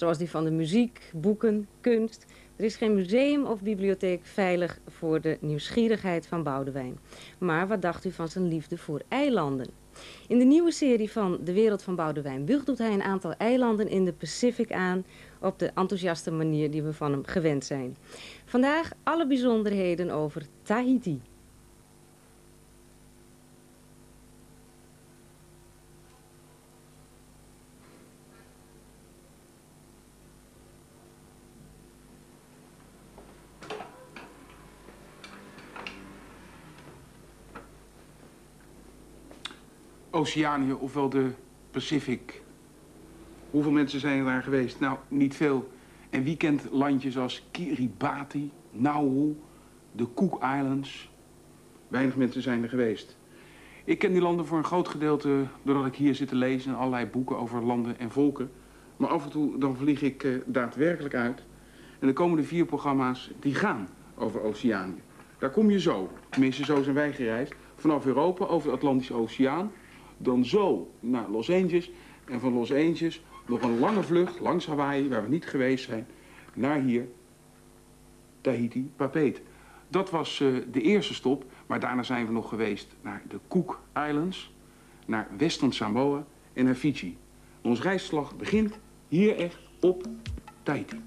Zoals die van de muziek, boeken, kunst. Er is geen museum of bibliotheek veilig voor de nieuwsgierigheid van Boudewijn. Maar wat dacht u van zijn liefde voor eilanden? In de nieuwe serie van De Wereld van Boudewijn Buch doet hij een aantal eilanden in de Pacific aan op de enthousiaste manier die we van hem gewend zijn. Vandaag alle bijzonderheden over Tahiti. Oceanië, ofwel de Pacific. Hoeveel mensen zijn er daar geweest? Nou, niet veel. En wie kent landjes als Kiribati, Nauru, de Cook Islands? Weinig mensen zijn er geweest. Ik ken die landen voor een groot gedeelte doordat ik hier zit te lezen... en allerlei boeken over landen en volken. Maar af en toe dan vlieg ik uh, daadwerkelijk uit. En de komende vier programma's die gaan over Oceanië. Daar kom je zo, tenminste zo zijn wij gereisd... vanaf Europa over de Atlantische Oceaan dan zo naar Los Angeles. En van Los Angeles nog een lange vlucht langs Hawaii, waar we niet geweest zijn, naar hier, Tahiti, Papeete. Dat was uh, de eerste stop, maar daarna zijn we nog geweest naar de Cook Islands, naar Western Samoa en naar Fiji. Ons reisslag begint hier echt op Tahiti.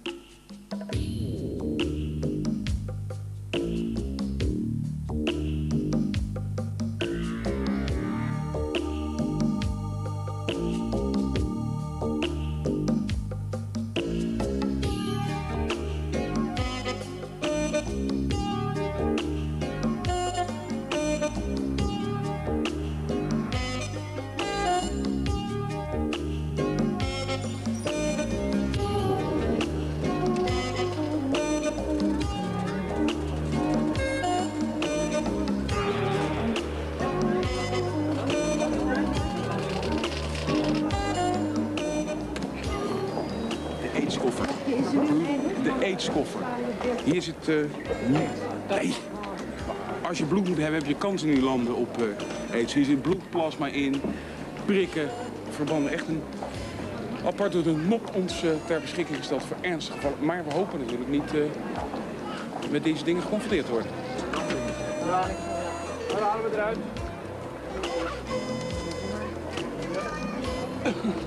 Uh, nee. Als je bloed moet hebben, heb je kans in die landen op uh, aids. Hier zit bloedplasma in, prikken, verbanden. Echt een apart door de NOP ons uh, ter beschikking gesteld voor ernstige gevallen. Maar we hopen natuurlijk niet uh, met deze dingen geconfronteerd te worden. Ja, dan halen we eruit.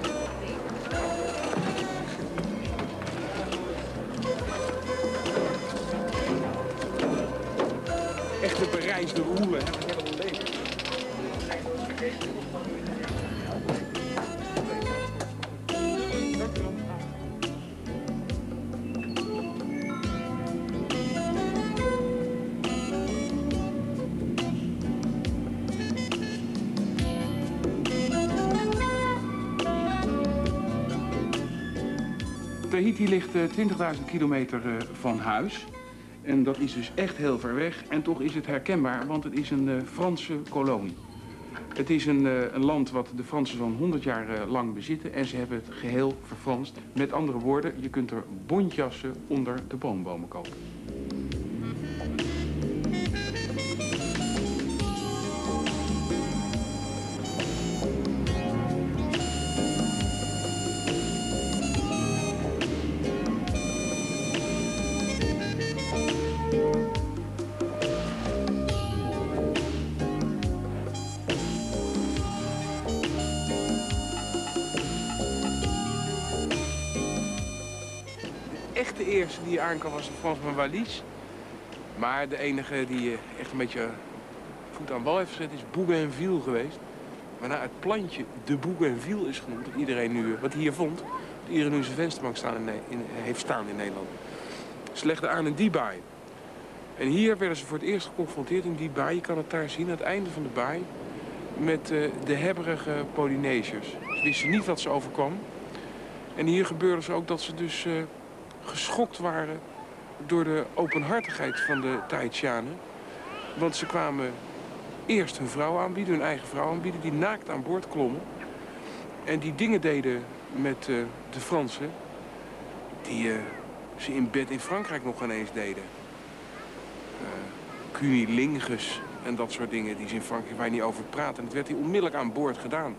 bereisde roelen. Tahiti ligt 20.000 kilometer van huis. En dat is dus echt heel ver weg. En toch is het herkenbaar, want het is een uh, Franse kolonie. Het is een, uh, een, land wat de Fransen zo'n 100 jaar uh, lang bezitten. En ze hebben het geheel verfranst. Met andere woorden, je kunt er bontjassen onder de boombomen kopen. De eerste die aankwam was Frans van Wallis. Maar de enige die eh, echt een beetje voet aan wal heeft gezet is Bougainville geweest. Waarna het plantje de Bougainville is genoemd. Dat iedereen nu, wat hier vond, dat iedereen nu zijn vensterbank staan in, heeft staan in Nederland. Ze legden aan in die baai. En hier werden ze voor het eerst geconfronteerd in die baai. Je kan het daar zien, aan het einde van de baai. Met uh, de hebberige Polynesiërs. Ze wisten niet wat ze overkwam. En hier gebeurde ze ook dat ze dus uh, geschokt waren door de openhartigheid van de Tahitianen. Want ze kwamen eerst hun vrouw aanbieden, hun eigen vrouw aanbieden... die naakt aan boord klommen. En die dingen deden met uh, de Fransen... die uh, ze in bed in Frankrijk nog ineens deden. Uh, cunilingus en dat soort dingen die ze in Frankrijk waar niet over praten. En het werd hier onmiddellijk aan boord gedaan.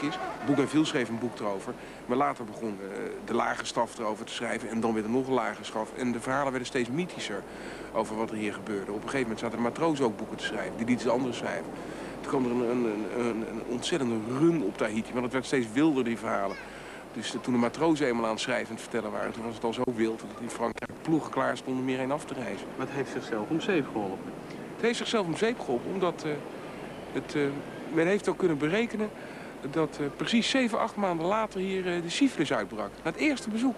Gek is, Bougainville schreef een boek erover. Maar later begon eh, de lage staf erover te schrijven. En dan weer nog een lage staf. En de verhalen werden steeds mythischer over wat er hier gebeurde. Op een gegeven moment zaten de matrozen ook boeken te schrijven. Die lieten anderen schrijven. Toen kwam er een, een, een, een ontzettende run op Tahiti. Want het werd steeds wilder, die verhalen. Dus toen de matrozen eenmaal aan het schrijven en het vertellen waren... toen was het al zo wild dat in Frankrijk ploegen klaar stonden meer heen af te reizen. Maar het heeft zichzelf om zeep geholpen. Het heeft zichzelf om zeep geholpen, omdat uh, het, uh, men heeft ook kunnen berekenen... dat uh, precies 7, 8 maanden later hier de syfilis uitbrak. Na het eerste bezoek.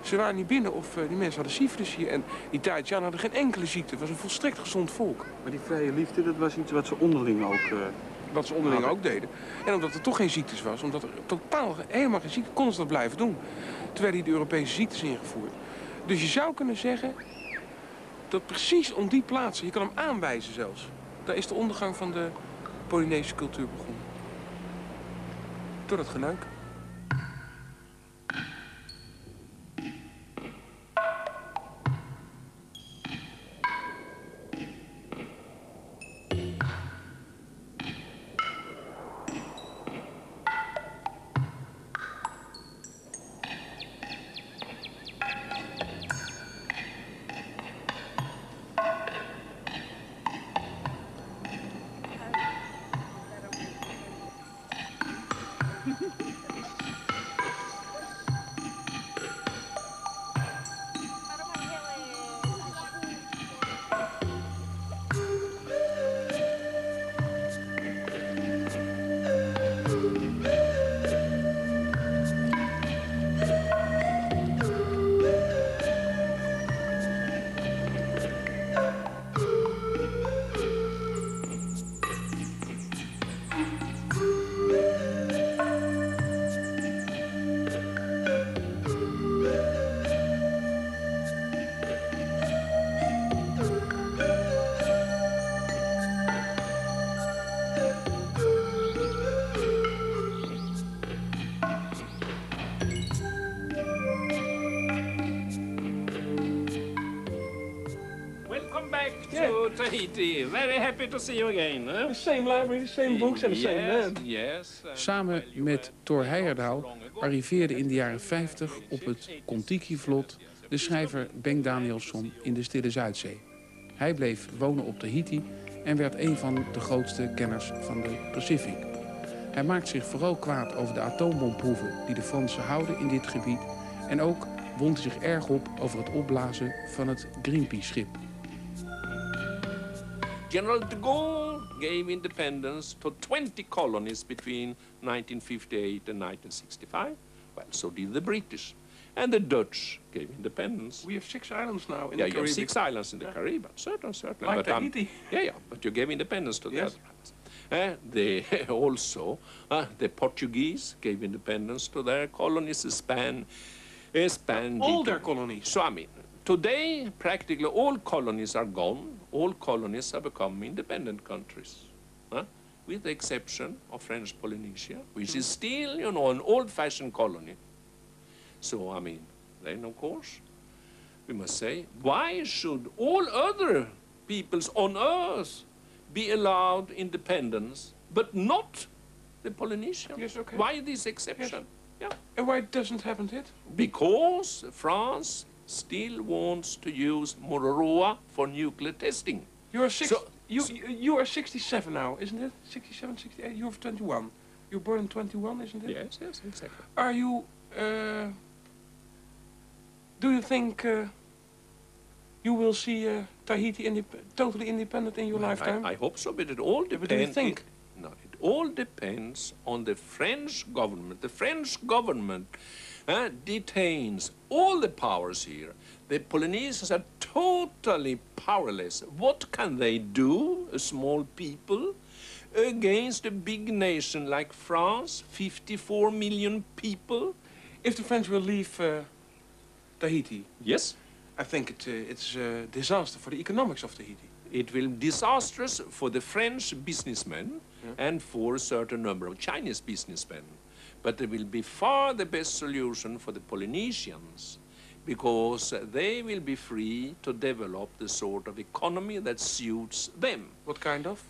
Ze waren niet binnen of die mensen hadden syfilis hier. En die Tahitianen hadden geen enkele ziekte. Het was een volstrekt gezond volk. Maar die vrije liefde, dat was iets wat ze onderling ook wat ze onderling ook deden. En omdat er toch geen ziektes was, omdat er totaal helemaal geen ziekte, konden ze dat blijven doen. Terwijl die de Europese ziektes ingevoerd. Dus je zou kunnen zeggen dat precies om die plaatsen, je kan hem aanwijzen zelfs, daar is de ondergang van de Polynesische cultuur begonnen. Door dat genuik. Tahiti. Very happy to see you again. Huh? The same library, the same books and the yes, same man. Yes. Uh, Samen met Thor Heyerdahl arriveerde in de jaren 50 op het Kontiki-vlot de schrijver Bengt Danielsson in de Stille Zuidzee. Hij bleef wonen op Tahiti en werd een van de grootste kenners van de Pacific. Hij maakt zich vooral kwaad over de atoombomproeven die de Fransen houden in dit gebied. En ook wond hij zich erg op over het opblazen van het Greenpeace-schip. General de Gaulle gave independence to 20 colonies between 1958 and 1965. Well, so did the British. And the Dutch gave independence. We have six islands now in yeah, the you have Caribbean. six islands in the Caribbean, certainly, certainly. Like but, um, yeah, yeah, but you gave independence to Yes. the other islands. Uh, they also, uh, the Portuguese gave independence to their colonies, span, uh, span All their colonies. So, I mean, today, practically all colonies are gone. All colonies have become independent countries. huh? With the exception of French Polynesia, which is still, you know, an old-fashioned colony. So, I mean, then, of course, we must say, why should all other peoples on earth be allowed independence, but not the Polynesians? Yes, okay. Why this exception? Yes. Yeah. And why doesn't happen it? Because France still wants to use Mororoa for nuclear testing. You are six. So- you, you you are 67 now, isn't it? 67, 68. You're 21. You're born in 21, isn't it? Yes, yes, exactly. Are you? Uh, do you think uh, you will see uh, Tahiti indep- totally independent in your Well, lifetime? I, I hope so, but it all depends. do you think? no, it all depends on the French government. The French government uh, detains all the powers here. The Polynesians are totally powerless. What can they do, a small people, against a big nation like France, 54 million people? If the French will leave uh, Tahiti, Yes. I think it, uh, it's a disaster for the economics of Tahiti. It will be disastrous for the French businessmen and for a certain number of Chinese businessmen. But it will be far the best solution for the Polynesians because they will be free to develop the sort of economy that suits them. What kind of?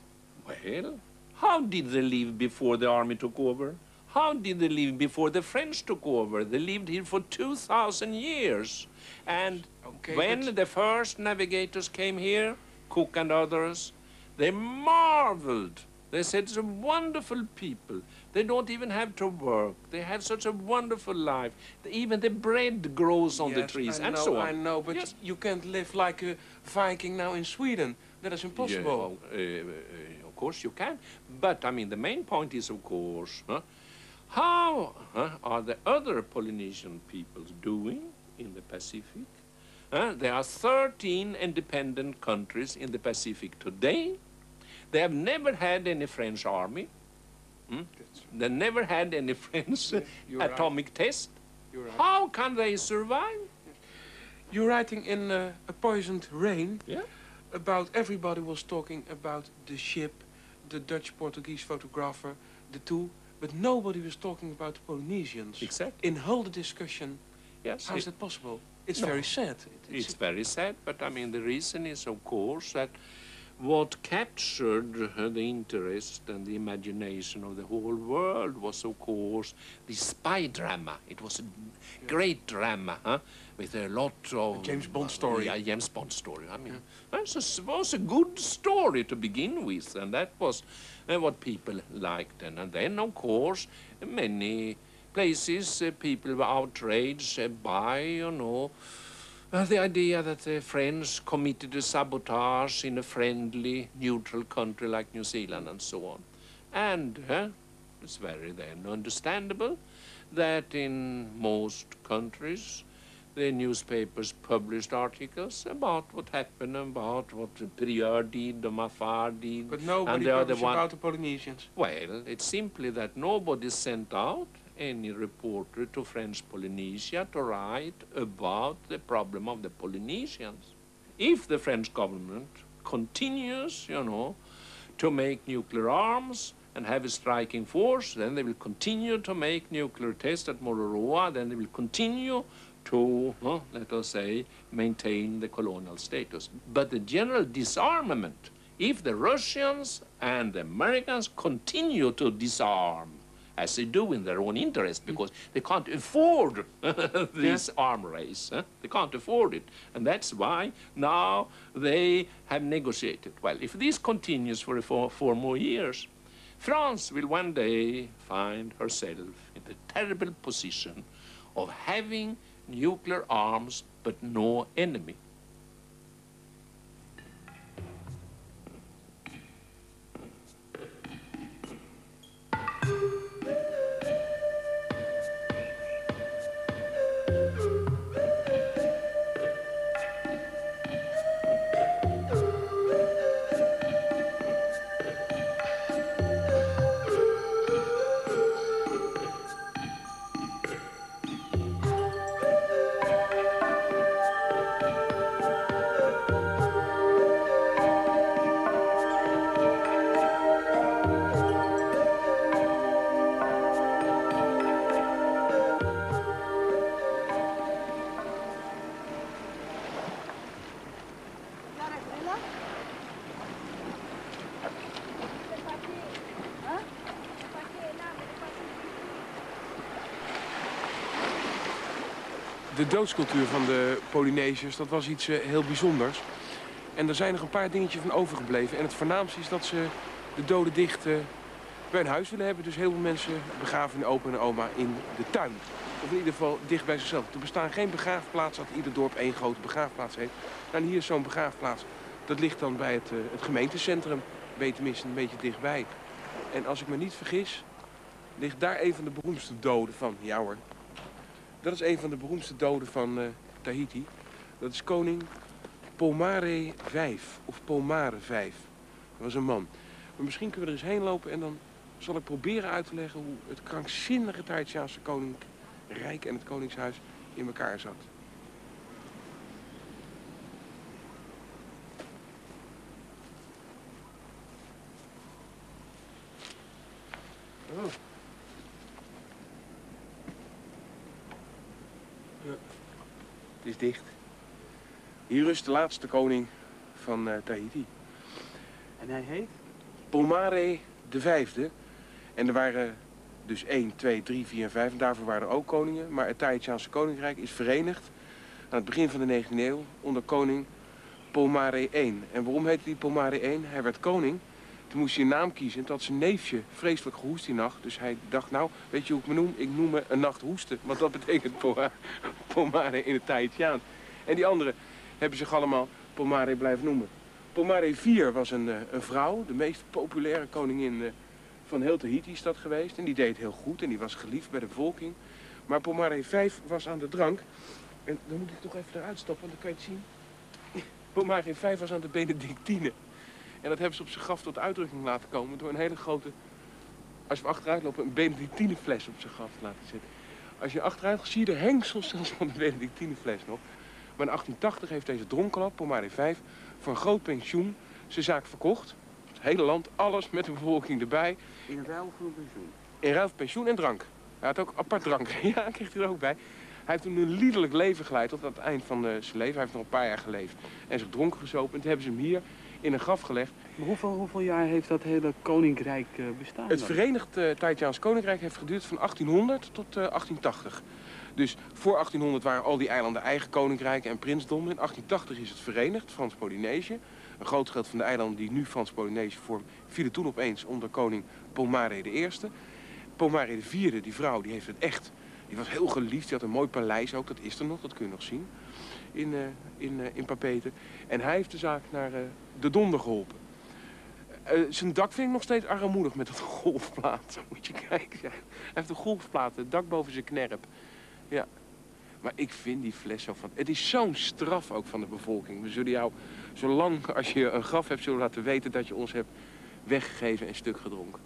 Well, how did they live before the army took over? How did they live before the French took over? They lived here for 2,000 years. And Okay, when but- the first navigators came here, Cook and others, they marveled. They said, it's a wonderful people. They don't even have to work. They have such a wonderful life. Even the bread grows on the trees I and know, so on. I know, but Yes. you can't live like a Viking now in Sweden. That is Yeah, impossible. well, uh, uh, of course you can. But, I mean, the main point is, of course, huh, how huh, are the other Polynesian peoples doing in the Pacific? Huh? There are 13 independent countries in the Pacific today. They have never had any French army. Hmm? They never had any French uh, you're right. atomic test. Right. How can they survive? You're writing in uh, A Poisoned Rain Yeah. about everybody was talking about the ship, the Dutch-Portuguese photographer, the two, but nobody was talking about the Polynesians. Exactly. In whole the discussion, Yes. how is it- that possible? It's No. very sad. It- It's very sad, but I mean, the reason is, of course, that what captured uh, the interest and the imagination of the whole world was, of course, the spy drama. It was a great drama, huh? with a lot of... James Bond story. Yeah, James Bond story. I mean, was a, was a good story to begin with, and that was uh, what people liked. And, and then, of course, many places uh, people were outraged uh, by, you know, uh, the idea that the French committed a sabotage in a friendly, neutral country like New Zealand and so on. And it's very then understandable that in most countries the newspapers published articles about what happened, about what the Prieur did, the Mafar did, But and nobody the other published one. about the Polynesians. Well, it's simply that nobody sent out any reporter to French Polynesia to write about the problem of the Polynesians. If the French government continues, you know, to make nuclear arms and have a striking force, then they will continue to make nuclear tests at Mororoa, then they will continue to, uh, let us say, maintain the colonial status. But the general disarmament, if the Russians and the Americans continue to disarm, as they do in their own interest, because they can't afford this arm race. huh? They can't afford it. And that's why now they have negotiated. Well, if this continues for four, four more years, France will one day find herself in the terrible position of having nuclear arms but no enemy. De doodscultuur van de Polynesiërs, dat was iets eh, heel bijzonders. En er zijn nog een paar dingetjes van overgebleven. En het voornaamste is dat ze de doden dicht bij hun huis willen hebben. Dus heel veel mensen begraven hun opa en oma in de tuin. Of in ieder geval dicht bij zichzelf. Er bestaan geen begraafplaatsen dat ieder dorp één grote begraafplaats heeft. Nou, en hier is zo'n begraafplaats. Dat ligt dan bij het, eh, het gemeentecentrum. Je tenminste een beetje dichtbij. En als ik me niet vergis, ligt daar een van de beroemdste doden van. Ja dat is een van de beroemdste doden van eh, Tahiti. Dat is koning Pomare V. Of Pomare V. Dat was een man. Maar misschien kunnen we er eens heen lopen en dan zal ik proberen uit te leggen hoe het krankzinnige Tahitiaanse koninkrijk en het koningshuis in elkaar zat. Oh. Ja. Het is dicht. Hier rust de laatste koning van uh, Tahiti. En hij heet? Pomare de vijfde. En er waren dus 1, 2, 3, 4 en 5. En daarvoor waren er ook koningen. Maar het Tahitiaanse koninkrijk is verenigd aan het begin van de 19e eeuw onder koning Pomare I. En waarom heette hij Pomare I? Hij werd koning. Moest hij een naam kiezen. En toen had zijn neefje vreselijk gehoest die nacht. Dus hij dacht, nou, weet je hoe ik me noem? Ik noem me een nacht hoesten. Want dat betekent Pomare in het Tahitiaans. En die anderen hebben zich allemaal Pomare blijven noemen. Pomare IV was een, eh, een vrouw, de meest populaire koningin eh, van heel Tahiti is dat geweest. En die deed heel goed en die was geliefd bij de bevolking. Maar Pomare V was aan de drank. En dan moet ik toch even eruit stoppen, want dan kan je het zien. Pomare V was aan de Benedictine. En dat hebben ze op zijn graf tot uitdrukking laten komen door een hele grote... Als we achteruit lopen, een Benedictinefles op zijn graf te laten zetten. Als je achteruit zie je de hengsels zelfs van de Benedictinefles nog. Maar in 1880 heeft deze dronkenlap, Pomare V, voor een groot pensioen zijn zaak verkocht. Het hele land, alles met de bevolking erbij. In ruil voor een pensioen? In ruil voor pensioen en drank. Hij had ook apart drank. Ja, kreeg hij er ook bij. Hij heeft toen een liederlijk leven geleid tot aan het eind van zijn leven. Hij heeft nog een paar jaar geleefd. En zich dronken gezopen. En toen hebben ze hem hier in een graf gelegd. Maar hoeveel, hoeveel jaar heeft dat hele koninkrijk uh, bestaan? Het Verenigd uh, Koninkrijk heeft geduurd van 1800 tot uh, 1880. Dus voor 1800 waren al die eilanden eigen koninkrijken en prinsdommen. In 1880 is het verenigd, Frans-Polynesië. Een groot deel van de eilanden die nu Frans-Polynesië vormen... vielen toen opeens onder koning Pomare I. Pomare IV, die vrouw, die heeft het echt... Die was heel geliefd, die had een mooi paleis ook, dat is er nog, dat kun je nog zien. In, uh, in, uh, in Papeten. En hij heeft de zaak naar uh, de donder geholpen. zijn dak vind ik nog steeds armoedig met dat golfplaat. Moet je kijken. Hij heeft een golfplaat, het dak boven zijn knerp. Ja. Maar ik vind die fles zo van... Het is zo'n straf ook van de bevolking. We zullen jou, zolang als je een graf hebt, zullen laten weten dat je ons hebt weggegeven en stuk gedronken.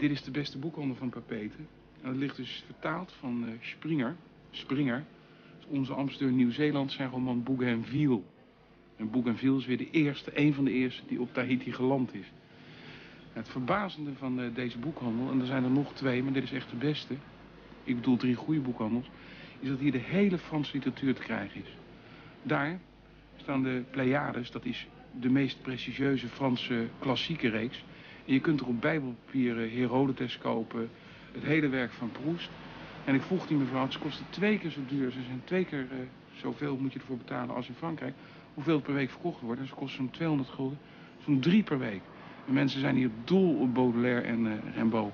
Dit is de beste boekhandel van Papeten. En dat ligt dus vertaald van uh, Springer. Springer. Onze ambassadeur Nieuw-Zeeland zijn roman Bougainville. En Bougainville is weer de eerste, een van de eerste die op Tahiti geland is. Het verbazende van uh, deze boekhandel, en er zijn er nog twee, maar dit is echt de beste. Ik bedoel drie goede boekhandels. Is dat hier de hele Franse literatuur te krijgen is. Daar staan de Pleiades, dat is de meest prestigieuze Franse klassieke reeks. En je kunt er op bijbelpapieren Herodotus kopen, het hele werk van Proest. En ik vroeg die mevrouw, ze kosten twee keer zo duur, ze zijn twee keer uh, zoveel moet je ervoor betalen als in Frankrijk. Hoeveel per week verkocht wordt. En ze kosten zo'n 200 gulden, zo'n drie per week. En mensen zijn hier dol op Baudelaire en uh, Rimbaud.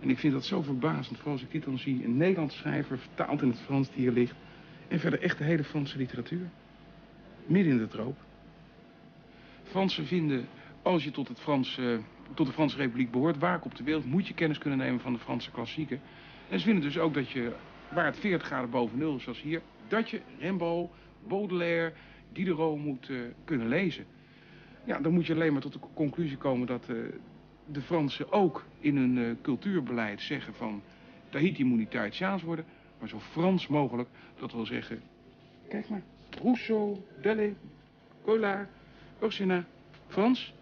En ik vind dat zo verbazend, vooral als ik dit dan zie. Een Nederlands schrijver, vertaald in het Frans, die hier ligt. En verder echt de hele Franse literatuur. Midden in de troop. Fransen vinden, als je tot het Frans... Uh, tot de Franse Republiek behoort, waar op de wereld, moet je kennis kunnen nemen van de Franse klassieken. En ze vinden dus ook dat je, waar het 40 graden boven nul is, zoals hier, dat je Rimbaud, Baudelaire, Diderot moet uh, kunnen lezen. Ja, dan moet je alleen maar tot de conclusie komen dat uh, de Fransen ook in hun uh, cultuurbeleid zeggen van... Tahiti moet niet Tahitiaans worden, maar zo Frans mogelijk. Dat wil zeggen, kijk maar, Rousseau, Delle, Collard, Orsina, Frans.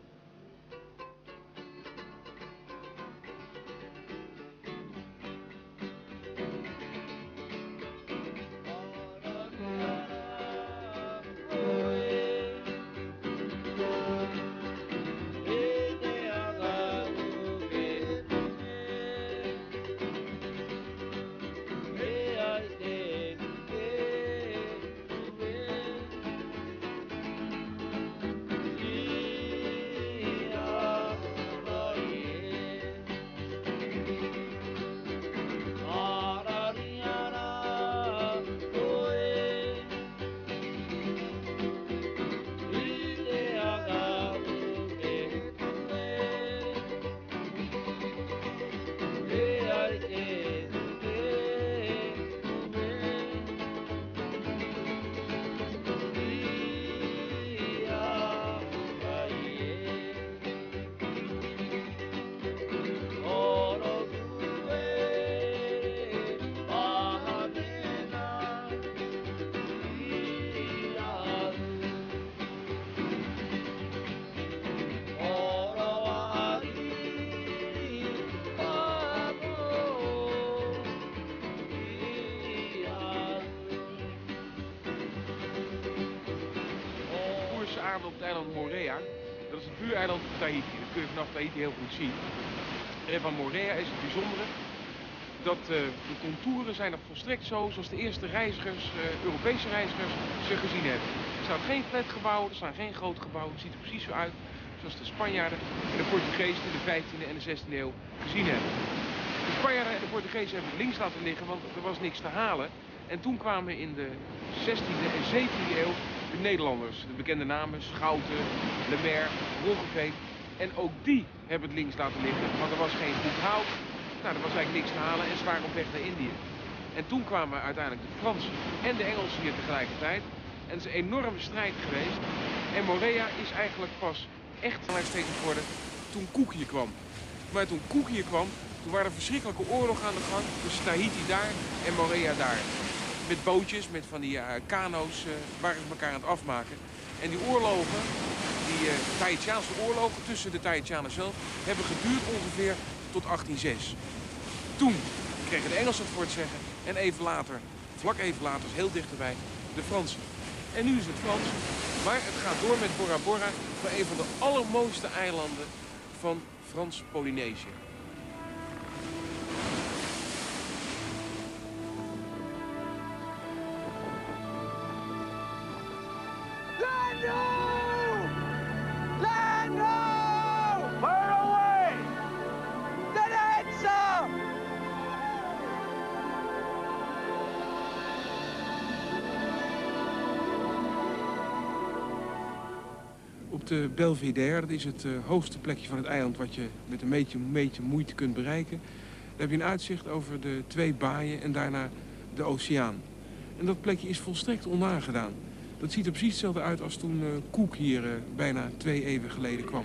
Kun je vanaf Tahiti heel goed zien. En van Morea is het bijzondere dat uh, de contouren zijn er volstrekt zo zoals de eerste reizigers, uh, Europese reizigers, ze gezien hebben. Er staan geen flatgebouwen, er staan geen grote gebouwen. Het ziet er precies zo uit zoals de Spanjaarden en de Portugezen in de 15e en de 16e eeuw gezien hebben. De Spanjaarden en de Portugezen hebben het links laten liggen, want er was niks te halen. En toen kwamen in de 16e en 17e eeuw de Nederlanders. De bekende namen Schouten, Lemaire, Roggeveen. En ook die hebben het links laten liggen, want er was geen goed hout. Nou, er was eigenlijk niks te halen en waren op weg naar Indië. En toen kwamen uiteindelijk de Fransen en de Engelsen hier tegelijkertijd. En het is een enorme strijd geweest. En Morea is eigenlijk pas echt belangstellend geworden toen Koek hier kwam. Maar toen Koek hier kwam, toen waren er verschrikkelijke oorlog aan de gang tussen Tahiti daar en Morea daar met bootjes, met van die uh, kano's, uh, waren ze elkaar aan het afmaken. En die oorlogen, die uh, Tahitiaanse oorlogen tussen de Tahitianen zelf, hebben geduurd ongeveer tot 1806. Toen kregen de Engelsen het voor het zeggen en even later, vlak even later, heel dichterbij, de Fransen. En nu is het Frans, maar het gaat door met Bora Bora van een van de allermooiste eilanden van Frans-Polynesië. De Belvedere, dat is het uh, hoogste plekje van het eiland... wat je met een beetje, beetje moeite kunt bereiken. Daar heb je een uitzicht over de twee baaien en daarna de oceaan. En dat plekje is volstrekt onaangedaan. Dat ziet er precies hetzelfde uit als toen uh, Koek hier uh, bijna twee eeuwen geleden kwam.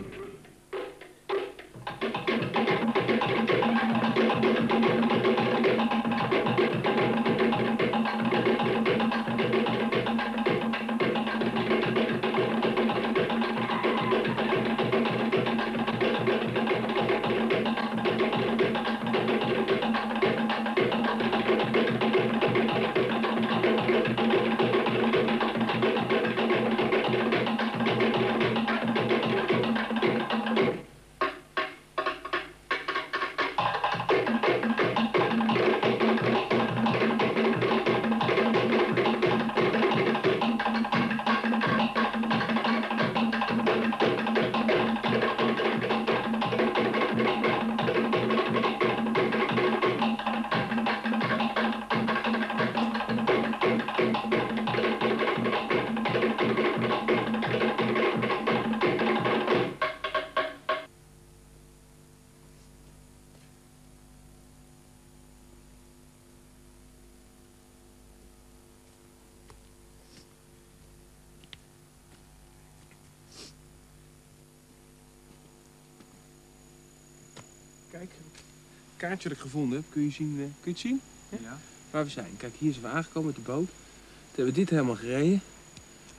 Kaartje dat ik gevonden heb. Kun je, zien, eh, kun je het zien? Ja. Waar we zijn. Kijk, hier zijn we aangekomen met de boot. Toen hebben we dit helemaal gereden.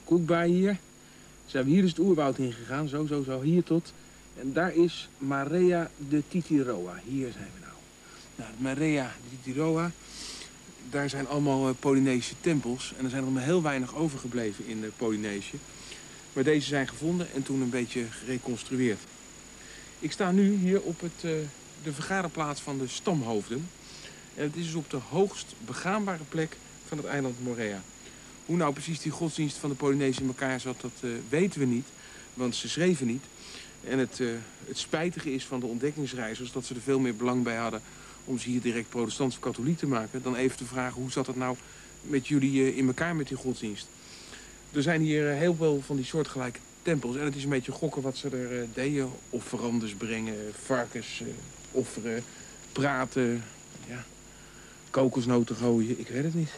Koekbaai hier. Zijn we hier dus het oerwoud in gegaan. Zo, zo, zo. Hier tot. En daar is Marea de Titiroa. Hier zijn we nou. Nou, de Marea de Titiroa. Daar zijn allemaal eh, Polynesische tempels. En er zijn er maar heel weinig overgebleven in de Polynesië. Maar deze zijn gevonden en toen een beetje gereconstrueerd. Ik sta nu hier op het, eh, de vergaderplaats van de stamhoofden. En het is dus op de hoogst begaanbare plek van het eiland Morea. Hoe nou precies die godsdienst van de Polynesië in elkaar zat, dat eh, weten we niet. Want ze schreven niet. En het, eh, het spijtige is van de ontdekkingsreizigers dat ze er veel meer belang bij hadden om ze hier direct protestant of katholiek te maken. Dan even te vragen hoe zat het nou met jullie eh, in elkaar met die godsdienst. Er zijn hier heel veel van die soortgelijke tempels. En het is een beetje gokken wat ze er deden. Offerandes brengen, varkens offeren, praten, ja, kokosnoten gooien. Ik weet het niet.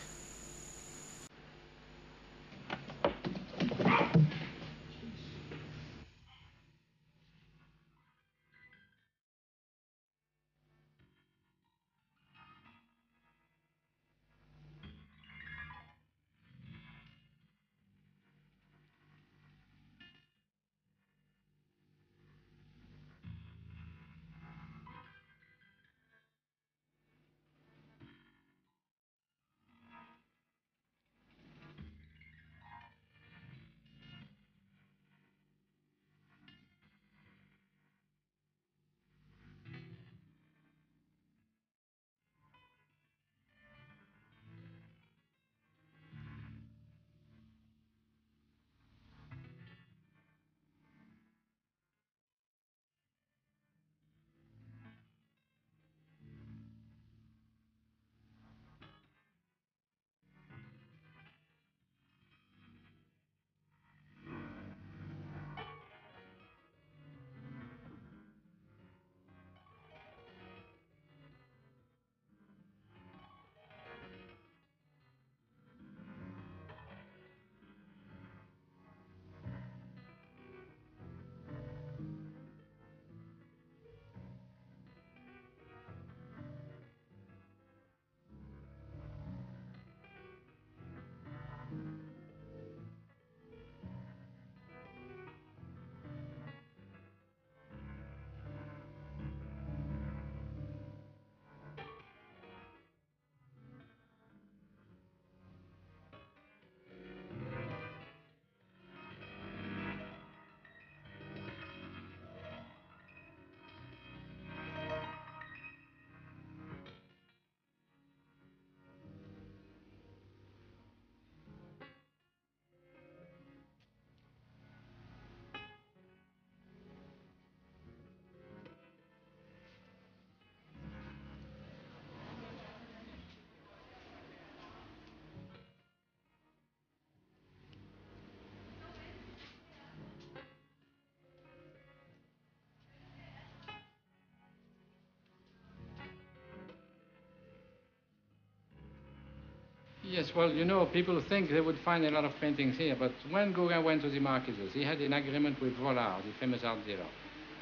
Yes, well, you know, people think they would find a lot of paintings here, but when Gauguin went to the Marquises, he had an agreement with Vollard, the famous art dealer,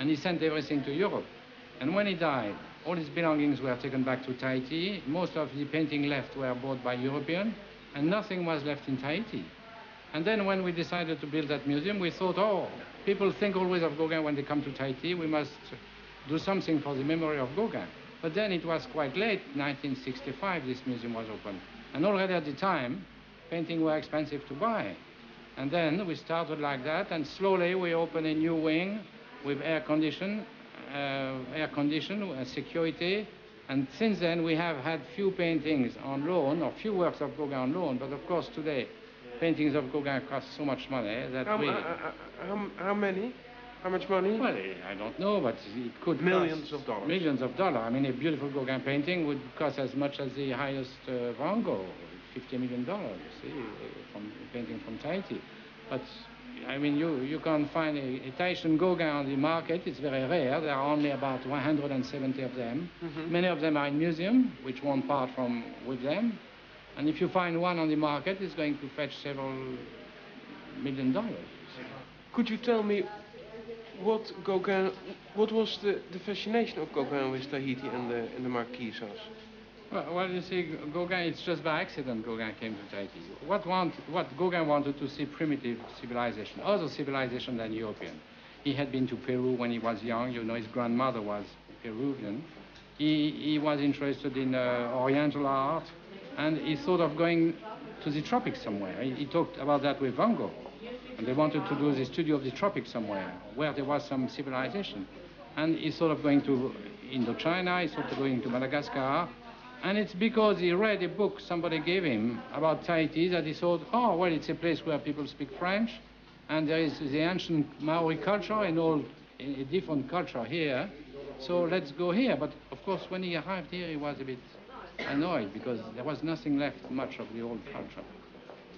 and he sent everything to Europe. And when he died, all his belongings were taken back to Tahiti. Most of the painting left were bought by European, and nothing was left in Tahiti. And then when we decided to build that museum, we thought, oh, people think always of Gauguin when they come to Tahiti. We must do something for the memory of Gauguin. But then it was quite late, 1965, this museum was opened. And already at the time, painting were expensive to buy. And then we started like that, and slowly we opened a new wing with air condition, uh, air condition, uh, security. And since then, we have had few paintings on loan, or few works of Gauguin on loan. But of course, today, paintings of Gauguin cost so much money that How, we... uh, uh, how, how many? How much money? Well, I don't know, but it could Millions of dollars. Millions of dollars. I mean, a beautiful Gauguin painting would cost as much as the highest uh, Van Gogh, fifty million dollars. You see, uh, from a painting from Tahiti. But I mean, you you can't find a, a Tahitian Gauguin on the market. It's very rare. There are only about 170 of them. Mhm. Many of them are in museum, which won't part from with them. And if you find one on the market, it's going to fetch several million dollars. Could you tell me what Gauguin, what was the, the fascination of Gauguin with Tahiti and the, and the Marquesas? Well, well, you see, Gauguin, it's just by accident Gauguin came to Tahiti. What, want, what Gauguin wanted to see primitive civilization, other civilization than European. He had been to Peru when he was young. You know, his grandmother was Peruvian. He, he was interested in uh, Oriental art, and he thought of going to the tropics somewhere. He, he talked about that with Van Gogh. And they wanted to do the study of the tropics somewhere, where there was some civilization. And he thought of going to Indochina, he thought of going to Madagascar. And it's because he read a book somebody gave him about Tahiti that he thought, oh, well, it's a place where people speak French, and there is the ancient Maori culture and all a different culture here. So let's go here. But of course, when he arrived here, he was a bit annoyed because there was nothing left much of the old culture.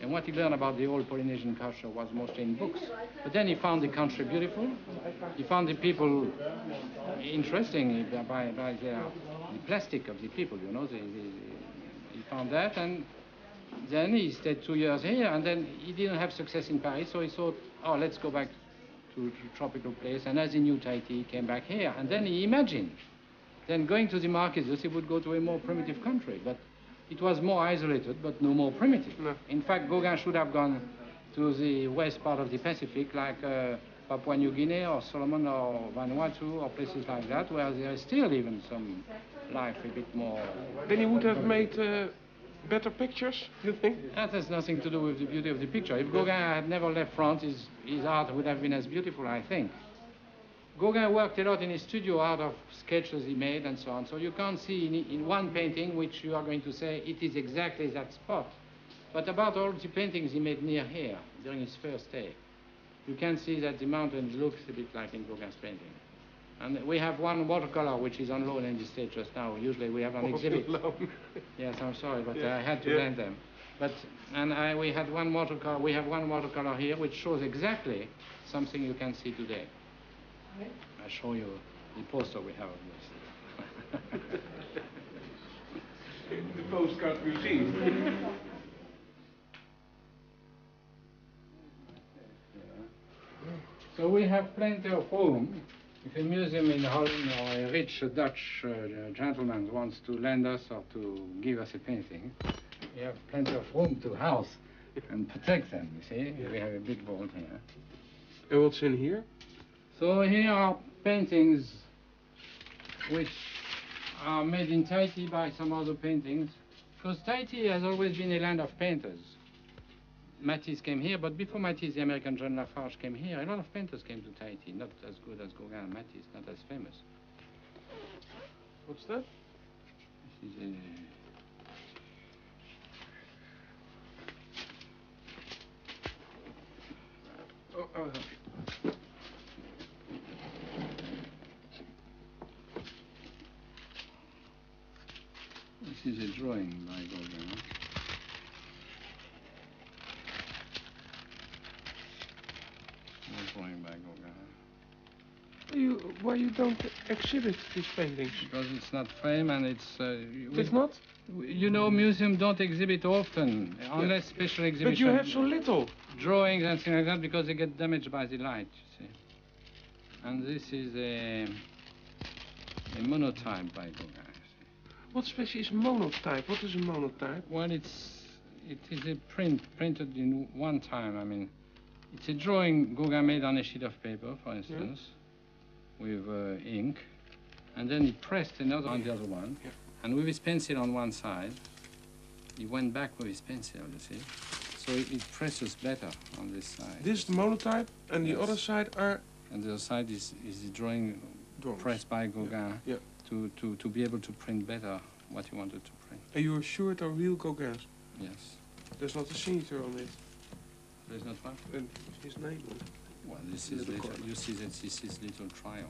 And what he learned about the old Polynesian culture was mostly in books. But then he found the country beautiful. He found the people interesting by, by their, the plastic of the people, you know. He found that, and then he stayed two years here, and then he didn't have success in Paris, so he thought, oh, let's go back to, to tropical place. And as he knew Tahiti, he came back here. And then he imagined, then going to the Marquesas, he would go to a more primitive country. But it was more isolated, but no more primitive. No. In fact, Gauguin should have gone to the west part of the Pacific, like uh, Papua New Guinea or Solomon or Vanuatu or places like that, where there is still even some life a bit more. Then he would have made uh, better pictures, you think? That has nothing to do with the beauty of the picture. If Gauguin had never left France, his, his art would have been as beautiful, I think. Gauguin worked a lot in his studio out of sketches he made and so on. So you can't see in, in one painting which you are going to say it is exactly that spot. But about all the paintings he made near here during his first stay, you can see that the mountains looks a bit like in Gauguin's painting. And we have one watercolor which is on loan in the stage just now. Usually we have an exhibit. Yes, I'm sorry, but Yeah, I had to yeah. lend them. But and I, we had one watercolor. We have one watercolor here which shows exactly something you can see today. I show you the poster we have of this. The postcard received. So we have plenty of room. If a museum in Holland or a rich Dutch uh, gentleman wants to lend us or to give us a painting, we have plenty of room to house and protect them, you see. We have a big vault here. And what's in here? So here are paintings which are made in Tahiti by some other paintings. Because Tahiti has always been a land of painters. Matisse came here, but before Matisse, the American John Lafarge came here. A lot of painters came to Tahiti, not as good as Gauguin and Matisse, not as famous. What's that? This is a... Oh, oh, oh. This is a drawing by Gauguin. A drawing by Gauguin. you. Why you don't exhibit these paintings? Because it's not frame and it's... Uh, we- It's not? You know, museums don't exhibit often, unless special But you have so little. Drawings and things like that because they get damaged by the light, you see. And this is a, a monotype by Gauguin. What special is monotype? What is a monotype? Well, it's it is a print printed in one time. I mean, it's a drawing Gauguin made on a sheet of paper, for instance, with uh, ink, and then he pressed another on the other one, Yeah. and with his pencil on one side, he went back with his pencil. You see, so it, it presses better on this side. This is the monotype, and the other side are and the other side is is the drawing drawings. pressed by Gauguin Yeah. To, to to be able to print better what you wanted to print. And you're sure they're real Gauguins? Yes. There's not a signature on it. There's not one. And his name on it. Well, this In is the little, you see that this is little triumph.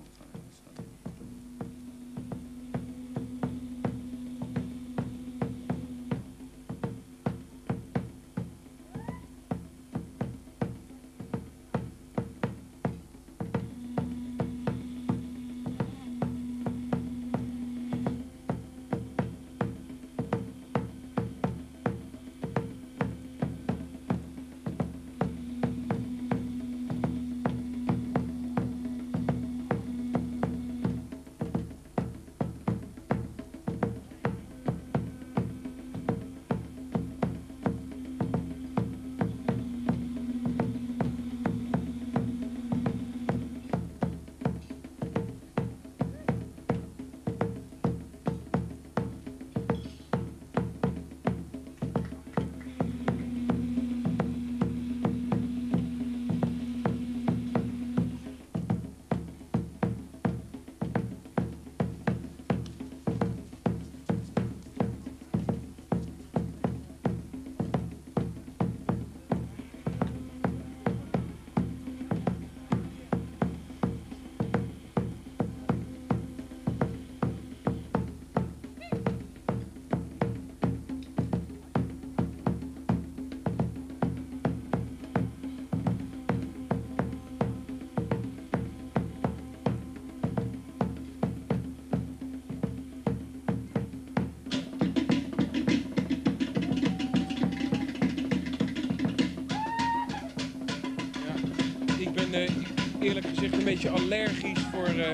Beetje allergisch voor uh,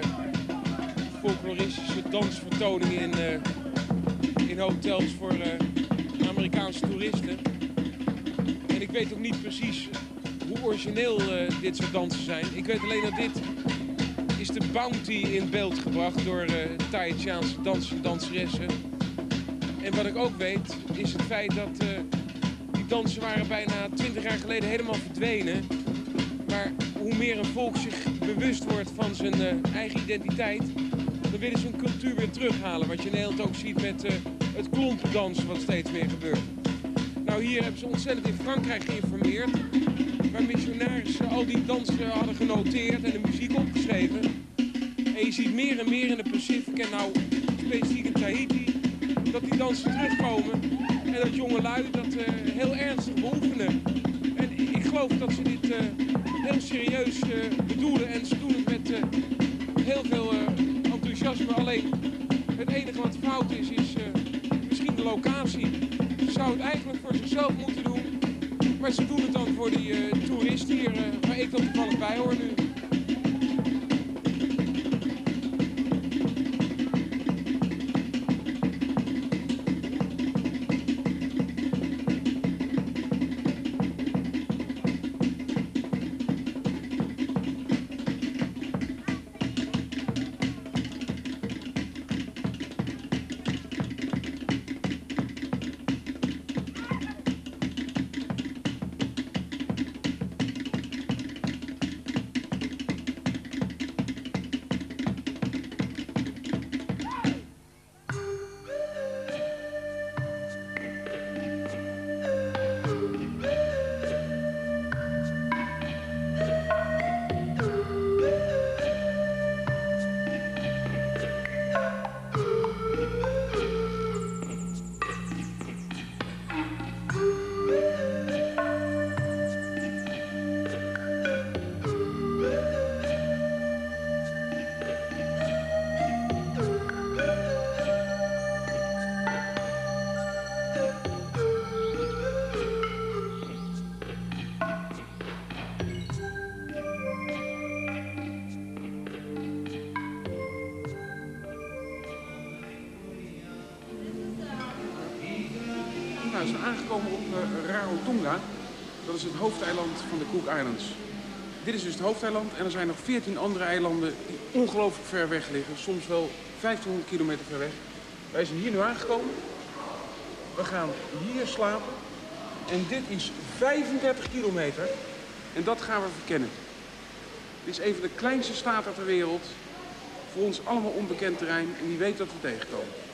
folkloristische dansvertoningen in, uh, in hotels voor uh, Amerikaanse toeristen. En ik weet ook niet precies hoe origineel dit soort dansen zijn. Ik weet alleen dat dit is de bounty in beeld gebracht door uh, Tahitiaanse en danseressen. En wat ik ook weet is het feit dat die dansen waren bijna 20 jaar geleden helemaal verdwenen. Maar hoe meer een volk zich bewust wordt van zijn uh, eigen identiteit, dan willen ze hun cultuur weer terughalen. Wat je in Nederland ook ziet met uh, het klompendansen, wat steeds meer gebeurt. Nou, hier hebben ze ontzettend in Frankrijk geïnformeerd. Waar missionarissen al die dansen hadden genoteerd en de muziek opgeschreven. En je ziet meer en meer in de Pacific en nou specifiek in Tahiti, dat die dansen terugkomen. En dat jonge lui dat uh, heel ernstig beoefenen. Ik geloof dat ze dit heel serieus uh, bedoelen. En ze doen het met uh, heel veel enthousiasme. Alleen het enige wat fout is, is misschien de locatie. Ze zouden het eigenlijk voor zichzelf moeten doen. Maar ze doen het dan voor die toeristen hier, waar ik dan toevallig bij hoor nu. Aangekomen op uh, Rarotonga. Dat is het hoofdeiland van de Cook Islands. Dit is dus het hoofdeiland en er zijn nog 14 andere eilanden die ongelooflijk ver weg liggen. Soms wel 1500 kilometer ver weg. Wij zijn hier nu aangekomen. We gaan hier slapen. En dit is 35 kilometer. En dat gaan we verkennen. Dit is een van de kleinste staten ter wereld. Voor ons allemaal onbekend terrein. En wie weet dat we tegenkomen.